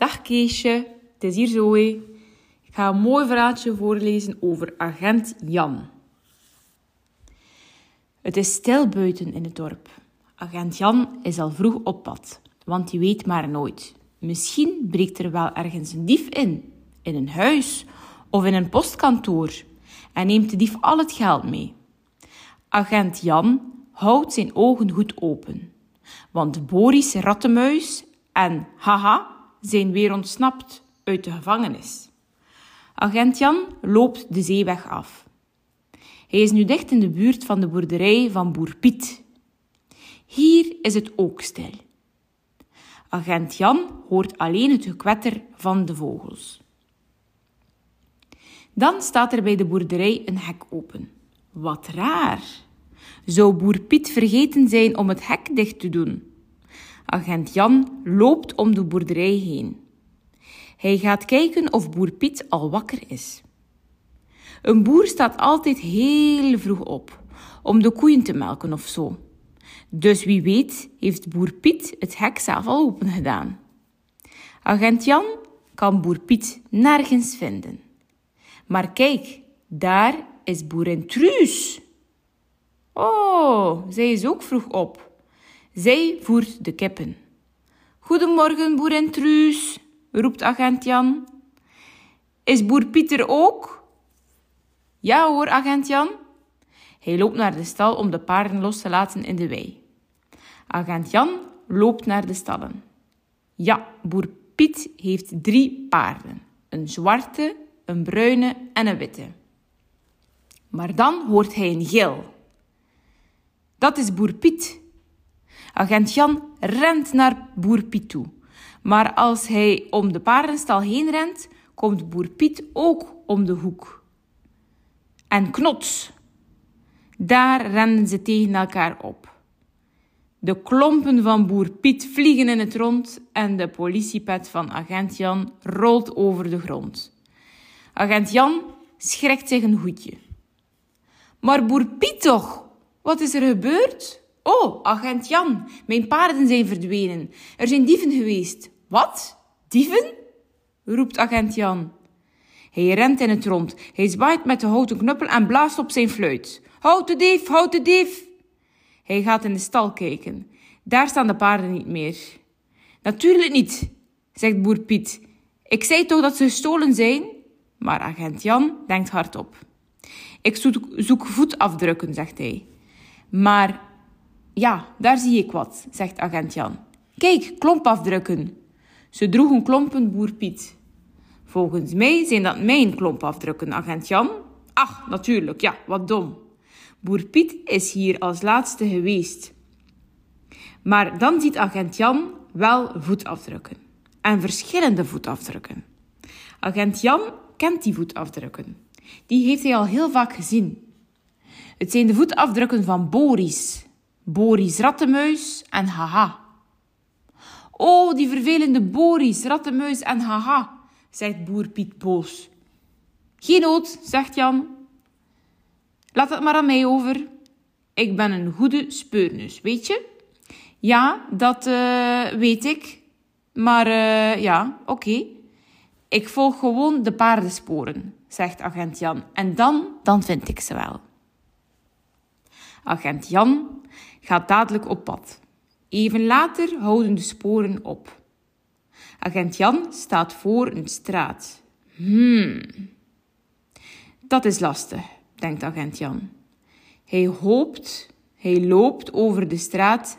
Dag Keesje, het is hier Zoe. Ik ga een mooi verhaaltje voorlezen over agent Jan. Het is stil buiten in het dorp. Agent Jan is al vroeg op pad, want hij weet maar nooit. Misschien breekt er wel ergens een dief in, in een huis of in een postkantoor, en neemt de dief al het geld mee. Agent Jan houdt zijn ogen goed open, want Boris Rattenmuis en Haha zijn weer ontsnapt uit de gevangenis. Agent Jan loopt de zeeweg af. Hij is nu dicht in de buurt van de boerderij van boer Piet. Hier is het ook stil. Agent Jan hoort alleen het gekwetter van de vogels. Dan staat er bij de boerderij een hek open. Wat raar. Zou boer Piet vergeten zijn om het hek dicht te doen? Agent Jan loopt om de boerderij heen. Hij gaat kijken of boer Piet al wakker is. Een boer staat altijd heel vroeg op om de koeien te melken of zo. Dus wie weet heeft boer Piet het hek zelf al open gedaan. Agent Jan kan boer Piet nergens vinden. Maar kijk, daar is boerin Truus. Oh, zij is ook vroeg op. Zij voert de kippen. Goedemorgen, boerin Truus, roept agent Jan. Is boer Pieter ook? Ja hoor, agent Jan. Hij loopt naar de stal om de paarden los te laten in de wei. Agent Jan loopt naar de stallen. Ja, boer Piet heeft drie paarden: een zwarte, een bruine en een witte. Maar dan hoort hij een gil. Dat is boer Piet. Agent Jan rent naar boer Piet toe. Maar als hij om de paardenstal heen rent, komt boer Piet ook om de hoek. En knots! Daar rennen ze tegen elkaar op. De klompen van boer Piet vliegen in het rond en de politiepet van agent Jan rolt over de grond. Agent Jan schrikt zich een hoedje. Maar boer Piet toch? Wat is er gebeurd? Oh, agent Jan, mijn paarden zijn verdwenen. Er zijn dieven geweest. Wat? Dieven? roept agent Jan. Hij rent in het rond. Hij zwaait met de houten knuppel en blaast op zijn fluit. Houd de dief, houd de dief! Hij gaat in de stal kijken. Daar staan de paarden niet meer. Natuurlijk niet, zegt boer Piet. Ik zei toch dat ze gestolen zijn? Maar agent Jan denkt hardop. Ik zoek, voetafdrukken, zegt hij. Maar ja, daar zie ik wat, zegt agent Jan. Kijk, klompafdrukken. Ze droegen klompen boer Piet. Volgens mij zijn dat mijn klompafdrukken, agent Jan. Ach, natuurlijk, ja, wat dom. Boer Piet is hier als laatste geweest. Maar dan ziet agent Jan wel voetafdrukken. En verschillende voetafdrukken. Agent Jan kent die voetafdrukken. Die heeft hij al heel vaak gezien. Het zijn de voetafdrukken van Boris, Boris Rattenmuis en Haha. Oh, die vervelende Boris, Rattenmuis en Haha, zegt boer Piet boos. Geen nood, zegt Jan. Laat het maar aan mij over. Ik ben een goede speurneus, weet je? Ja, dat uh, weet ik. Maar uh, ja, oké. Ik volg gewoon de paardensporen, zegt agent Jan. En dan, dan vind ik ze wel. Agent Jan gaat dadelijk op pad. Even later houden de sporen op. Agent Jan staat voor een straat. Hmm. Dat is lastig, denkt agent Jan. Hij hoopt, hij loopt over de straat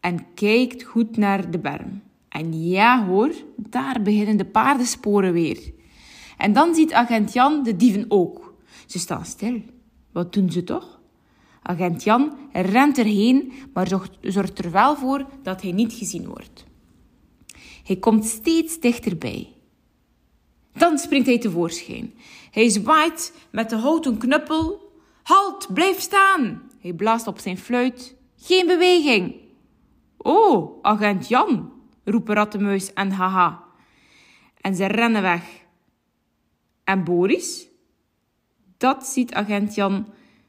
en kijkt goed naar de berm. En ja hoor, daar beginnen de paardensporen weer. En dan ziet agent Jan de dieven ook. Ze staan stil. Wat doen ze toch? Agent Jan rent erheen, maar zorgt er wel voor dat hij niet gezien wordt. Hij komt steeds dichterbij. Dan springt hij tevoorschijn. Hij zwaait met de houten knuppel. Halt, blijf staan! Hij blaast op zijn fluit. Geen beweging! Oh, agent Jan, roepen Rattenmuis en Haha. En ze rennen weg. En Boris? Dat ziet agent Jan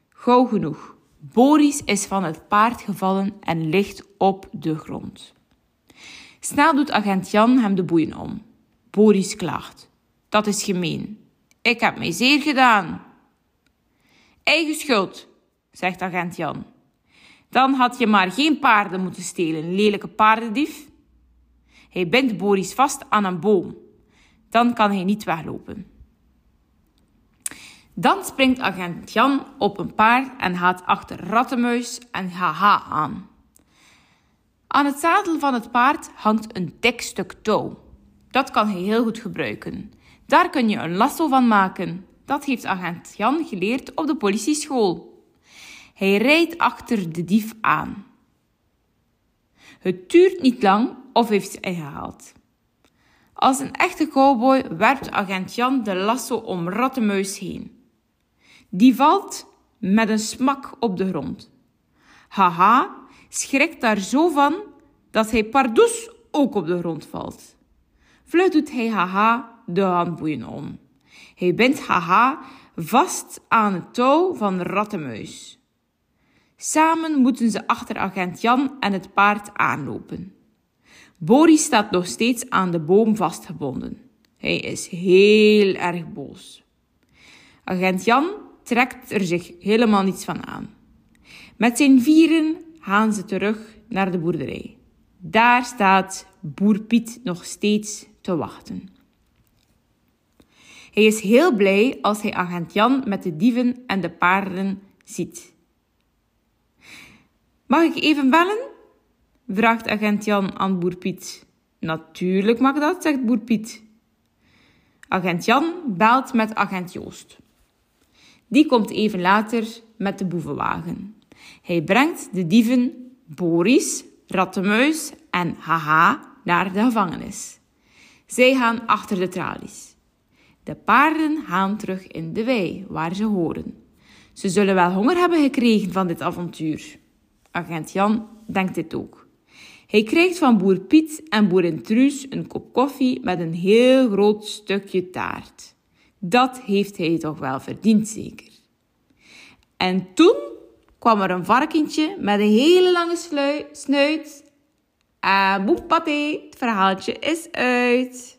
gauw genoeg. Boris is van het paard gevallen en ligt op de grond. Snel doet agent Jan hem de boeien om. Boris klaagt. Dat is gemeen. Ik heb mij zeer gedaan. Eigen schuld, zegt agent Jan. Dan had je maar geen paarden moeten stelen, lelijke paardendief. Hij bindt Boris vast aan een boom. Dan kan hij niet weglopen. Dan springt agent Jan op een paard en gaat achter Rattenmuis en Haha aan. Aan het zadel van het paard hangt een dik stuk touw. Dat kan hij heel goed gebruiken. Daar kun je een lasso van maken. Dat heeft agent Jan geleerd op de politieschool. Hij rijdt achter de dief aan. Het duurt niet lang of heeft hij gehaald. Als een echte cowboy werpt agent Jan de lasso om Rattenmuis heen. Die valt met een smak op de grond. Haha schrikt daar zo van dat hij pardoes ook op de grond valt. Vlug doet hij haha de handboeien om. Hij bindt haha vast aan het touw van Rattenmuis. Samen moeten ze achter agent Jan en het paard aanlopen. Boris staat nog steeds aan de boom vastgebonden. Hij is heel erg boos. Agent Jan trekt er zich helemaal niets van aan. Met zijn vieren gaan ze terug naar de boerderij. Daar staat boer Piet nog steeds te wachten. Hij is heel blij als hij agent Jan met de dieven en de paarden ziet. Mag ik even bellen? vraagt agent Jan aan boer Piet. Natuurlijk mag dat, zegt boer Piet. Agent Jan belt met agent Joost. Die komt even later met de boevenwagen. Hij brengt de dieven Boris, Rattenmuis en Haha naar de gevangenis. Zij gaan achter de tralies. De paarden gaan terug in de wei, waar ze horen. Ze zullen wel honger hebben gekregen van dit avontuur. Agent Jan denkt dit ook. Hij krijgt van boer Piet en boerin Truus een kop koffie met een heel groot stukje taart. Dat heeft hij toch wel verdiend, zeker. En toen kwam er een varkentje met een hele lange snuit. En boepaté, het verhaaltje is uit.